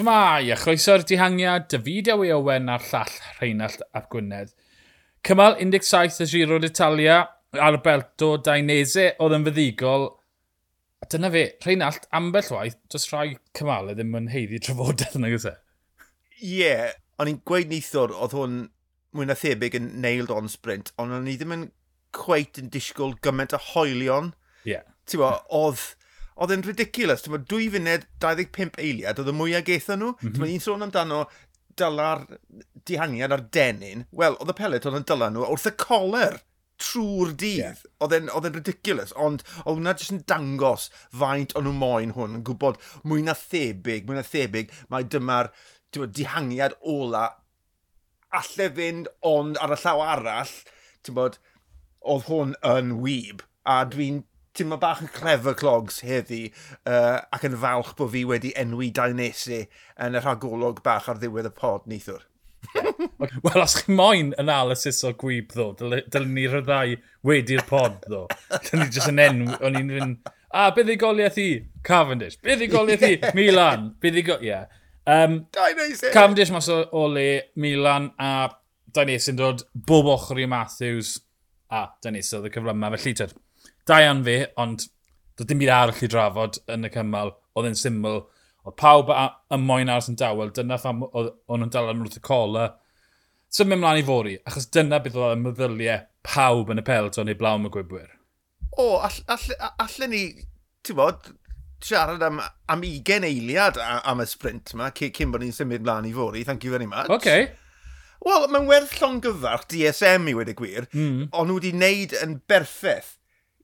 Shmai, a chroeso'r dihangiad, David Ewy Owen a'r llall Rheinald ap Gwynedd. Cymal 17 y Giro d'Italia ar y belto Dainese oedd yn fyddigol. A dyna fe, Rheinald ambell waith, dros rhai cymalau ddim yn heiddi trafodaeth yna gyda. E? Ie, yeah, o'n i'n gweud neithwr, oedd hwn mwy na thebyg yn nailed on sprint, ond o'n i ddim yn cweit yn disgwyl gymaint o hoelion. Ie. Yeah. Ti'n oedd oedd e'n ridiculous. Tyma, dwy funed 25 eiliad oedd y mwyaf geitha nhw. Mm -hmm. Un sôn amdano dyla'r dihangiad ar denyn. Wel, oedd y pelet oedd yn dyla nhw wrth y coler trwy'r dydd. Yeah. Oedd e'n ridiculous, ond oedd hwnna jyst yn dangos faint o'n nhw moyn hwn, yn gwybod mwy na thebyg, mwy na thebyg, mae dyma'r dihangiad ola alle fynd, ond ar y llaw arall, ti'n bod, oedd hwn yn wyb, a dwi'n ti'n ma bach yn clever clogs heddi uh, ac yn falch bod fi wedi enwi Dainese yn y rhagolwg bach ar ddiwedd y pod neithwr. Wel, os chi moyn analysis o gwyb ddo, dylen ni ryddau wedi'r pod ddo. Dylen ni jyst yn enw, o'n i'n fynd, a beth i goliaeth i? Cavendish. Beth i goliaeth i? Milan. Beth i go... Yeah. Um, Cavendish mas o, o le, Milan a Dainese yn dod bob ochr i Matthews a Dainese oedd y cyflymau. Felly, tyd, Da iawn fi, ond doedd dim byd arall i drafod yn y cymal. Oedd yn syml. Oedd pawb yn moyn aros yn dawel. Dyna pham oedd nhw'n dal yn wrth y cola. Symud ymlaen i fori, achos dyna bydd oedd y meddyliau pawb yn y pelton neu blawn y gwybwyr. O, all, all, allan ni, ti'n bod, siarad am, am 20 eiliad am y sprint yma, cyn bod ni'n symud mlaen i fori, thank you very much. Okay. Wel, mae'n werth llongyfarch DSM i wedi gwir, mm. ond nhw wedi wneud yn berffaith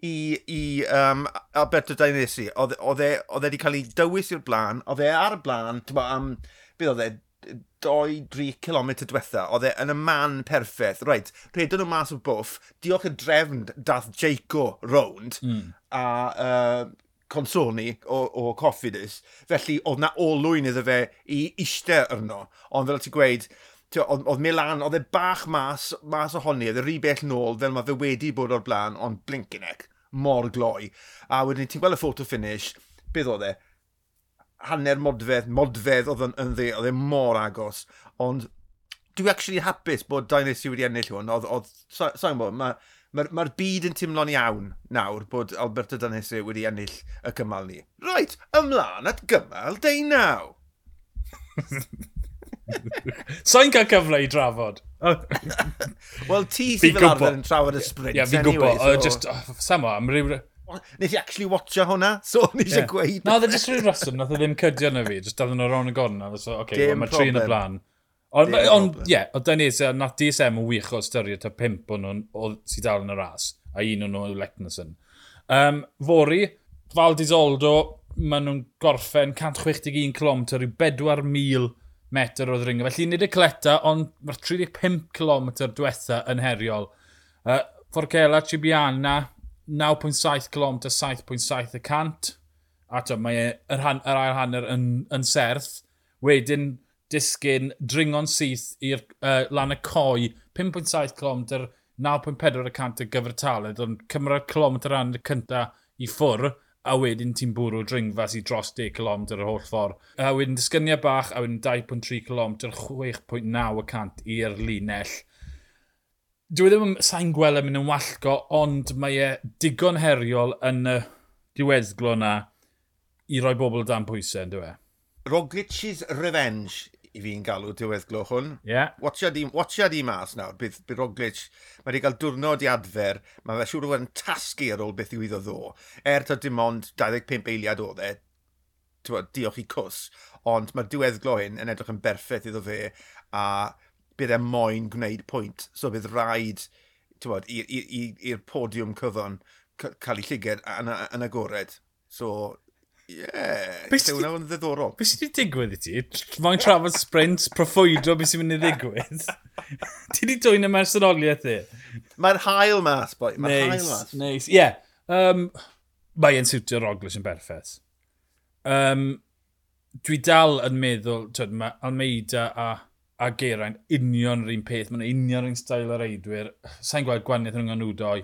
i, i um, Alberto Dainesi. Oedd e wedi e cael ei dywys i'r blaen, oedd e ar y blaen, am, beth oedd e, 2-3 km diwetha, oedd e yn y man perffaith. Reit, rhaid nhw mas o bwff, diolch y drefn dath Jaco rownd mm. a uh, consoni o, o Coffidus. Felly, oedd na olwyn iddo fe i eistedd arno. Ond fel ti'n gweud, oedd Milan, oedd e bach mas, mas ohoni, oedd e rhy bell nôl fel mae fe wedi bod o'r blaen, ond blinkin ec, mor gloi. A wedyn ti'n gweld y photo finish, beth oedd e? Hanner modfedd, modfedd oedd yn dde, oedd e mor agos, ond dwi actually hapus bod Dynasty wedi ennill hwn, oedd, oedd, sa'n bod, mae'r ma, ma, byd yn teimlo'n iawn nawr bod Alberto Dynasty wedi ennill y cymal ni. Right, ymlaen at gymal deunaw! Sa'n cael cyfle i drafod. Wel, ti sydd fel arfer yn trafod y sprint. Ie, fi'n gwybod. So... just, oh, Samo, am ryw... Nes i actually watcha hwnna, so ni eisiau yeah. gweud. Na, no, e jyst rhyw rheswm, nath o ddim cydio na fi. jyst dafod nhw rown y gorn. So, okay, well, mae tri yn y blaen. Ond, ie, ond yeah, dyn ni, na DSM yn wych o ystyried y pimp o'n nhw sydd dal yn y ras, a un o'n nhw yw Lechnison. Um, fori, Val Oldo, maen nhw'n gorffen 161 km, rhyw 4,000 metr o ringo. Felly nid y cleta, ond mae'r 35 km diwetha yn heriol. Uh, Forcella Cibiana, 9.7 km, 7.7 y cant. A to, mae e, yr, han, yr ail hanner yn, yn serth. Wedyn, disgyn, dringon syth i'r uh, lan y coi, 5.7 km, 9.4 y cant y gyfrtaledd, ond cymryd kilometr ran y cyntaf i ffwr a wedyn ti'n bwrw dringfa sy'n dros 10 km yr holl ffordd. A wedyn disgyniad bach a wedyn 2.3 km, 6.9% i'r linell. Dwi e ddim yn sain gweld yn mynd yn wallgo, ond mae e digon heriol yn y diweddglo na i roi bobl dan pwysau, ynddo e? Roglic's Revenge i fi'n galw diwedd glo hwn. Yeah. Watcha di, watcha di mas nawr, bydd, bydd Roglic, mae wedi cael diwrnod i adfer, mae fe siŵr o fod yn tasgu ar ôl beth yw iddo ddo. Er ta dim ond 25 eiliad o dde, diolch i cws, ond mae'r diwedd glo hyn yn edrych yn berffaith iddo fe, a bydd e moyn gwneud pwynt, so bydd rhaid i'r podiwm cyfon cael ei lliged yn, yn agored. So, ie, yeah, Beth sydd wedi... ddiddorol. Beth sydd wedi digwydd i ti? Mae'n trafod sprint, proffwydo beth sydd wedi digwydd. ti wedi dwy'n y mersonoliaeth i? Mae'r hael mas, boi. Mae'r nice, hael mas. Neis, nice. ie. Yeah. Um, mae e'n siwtio Roglic yn berffeth. Um, dwi dal yn meddwl, twyd, mae Almeida a, a Geraint union yr un peth. Mae'n union yr un stael ar eidwyr. Sa'n gweld gwanaeth rhwng nhw doi.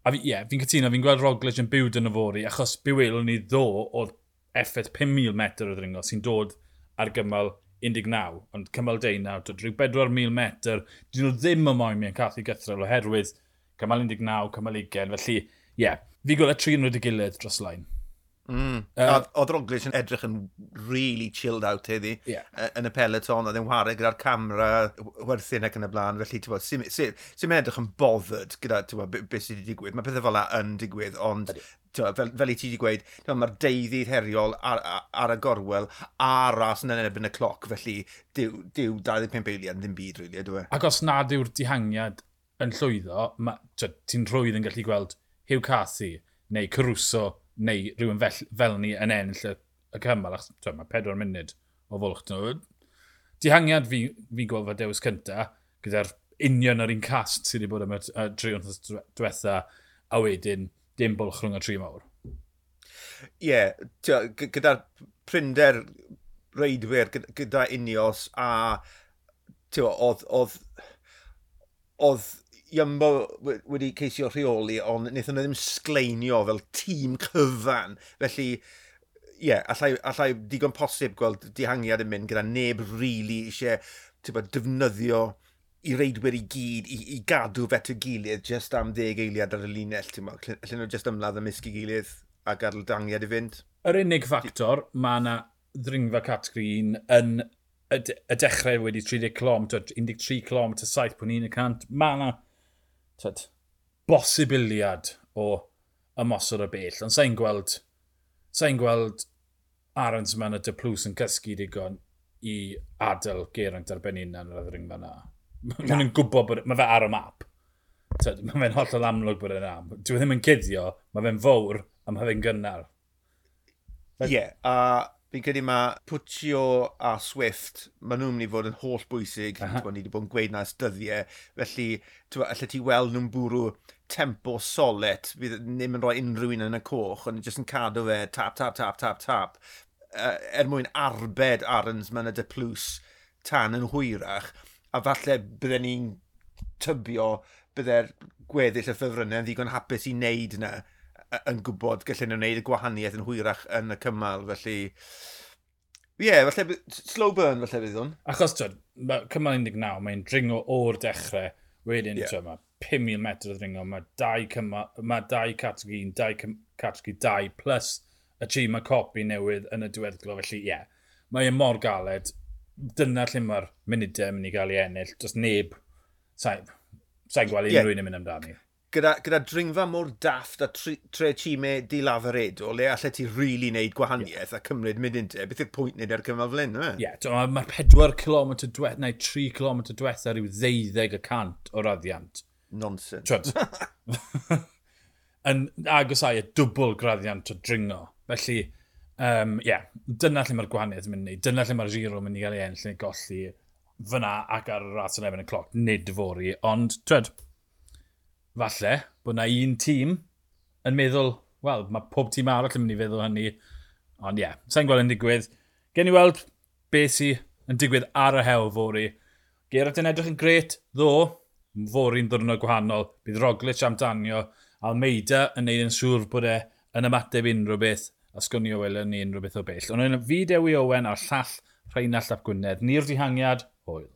A fi, yeah, fi'n cytuno, fi'n gweld Roglic yn byw dyn y fori, achos bewelwn ni ddo oedd effaith 5,000 metr o ddringo sy'n dod ar gymal 19, ond cymal 19, dod rhyw 4,000 metr. Dyn nhw ddim yn moyn mi'n cath i gythrol oherwydd cymal 19, cymal 20, felly ie, yeah, fi gweld y tri yn rhaid i gilydd dros lain. Mm. Uh, Oedd Roglic yn edrych yn really chilled out heddi yeah. yn y peleton, oedd yn wario gyda'r camera, werthin ac yn y blaen, felly ti'n bod, sy'n sy, sy edrych yn bothered gyda beth sydd wedi digwydd. Mae pethau fel yn digwydd, ond fel, fel i ti wedi gweud, mae'r deuddydd heriol ar, ar, y gorwel a ras yn erbyn y cloc, felly diw, diw 25 eiliad ddim byd, really, ydw e. Ac os nad yw'r dihangiad yn llwyddo, ti'n rhwydd yn gallu gweld Hugh Cathy neu Caruso neu rhywun fel, fel ni yn ennill y, y cymal, achos twa, mae pedwar munud o fwlch. nhw. Dihangiad fi, fi gweld fod dewis cynta, gyda'r union yr un cast sydd wedi bod am y tri drion diwetha, a wedyn dim bwlch rhwng y tri mawr. Ie, yeah, gyda'r prinder reidwyr gyda Unios a oedd oedd oedd Iambo wedi ceisio rheoli, ond wnaethon nhw ddim sgleinio fel tîm cyfan. Felly, ie, yeah, allai, allai digon posib gweld dihangiad yn mynd gyda neb rili really eisiau bod, defnyddio i reidwyr i gyd i, i gadw fet y gilydd just am ddeg eiliad ar y linell. Lle nhw just ymladd ymysg i gilydd a gadw dangiad i fynd. Yr unig ffactor, mae yna ddringfa categori un yn y dechrau wedi 30 km, 13 km, 7.1%. Mae yna tyd, bosibiliad o ymosod o bell. Ond sa'n gweld, sa'n gweld Arons man y Plws yn cysgu digon i adael Geraint ar ben unan yr addring fan'na. Mae'n gwybod bod, e- mae fe ar y map. Mae fe'n hollol amlwg bod yna. am. Dwi e ddim yn cuddio, mae fe'n fawr a mae fe'n gynnar. Ie, yeah, a uh fi'n credu mae Puccio a Swift, maen nhw'n mynd i fod yn holl bwysig. Uh -huh. Ni wedi bod yn gweud na dyddiau. Felly, allai ti weld nhw'n bwrw tempo solet. Fydd ddim yn rhoi unrhyw un yn y coch, ond jyst yn cadw fe tap, tap, tap, tap, tap. uh, er mwyn arbed Arons mewn y deplws tan yn hwyrach. A falle bydden ni'n tybio bydde'r gweddill y ffefrynnau yn ddigon hapus i wneud yna yn gwybod gallen nhw wneud y gwahaniaeth yn hwyrach yn y cymal, felly... Ie, yeah, falle slow burn falle fydd hwn. Achos twyd, cymal 19, mae'n dringo o'r dechrau, wedyn yeah. twyd, mae 5,000 metr o ddringo, mae dau, cymal, mae dau categori dau categori dau, plus y chi mae copi newydd yn y diweddglo, felly ie. Yeah. Mae e mor galed, dyna lle mae'r munudau yn mynd i gael ei ennill, dros neb, sa'n sa gweld unrhyw un yn mynd amdani gyda, gyda dringfa mor dafft a tre, tre tîmau o le allai ti rili really wneud gwahaniaeth yeah. a cymryd mynd mydyntau, beth yw'r pwynt wneud ar cymal flen, yma? E? Ie, yeah, mae'r 4 km diweth, neu 3 km dweth ar yw 12 o raddiant. Nonsense. Twyd. yn agos ai y dwbl graddiant o dringo. Felly, ie, um, yeah, dyna lle mae'r gwahaniaeth yn mynd i. Dyna lle mae'r giro yn mynd i gael ei enll yn golli fyna ac ar y ras yn efo'n y cloc. Nid fori, ond twed, falle, bod na un tîm yn meddwl, wel, mae pob tîm arall yn mynd i feddwl hynny. Ond ie, yeah, sa'n gweld yn digwydd. Gen i weld beth sy'n yn digwydd ar y hewl fori. Gerard yn edrych yn gret, ddo, fori'n ddwrnod gwahanol. Bydd Roglic am danio, Almeida yn neud yn siŵr bod e yn ymateb unrhyw beth a sgwnio welwn ni unrhyw beth o bell. Ond yn y fideo i Owen a'r llall Rheinald Ap Gwynedd, ni'r dihangiad, hwyl.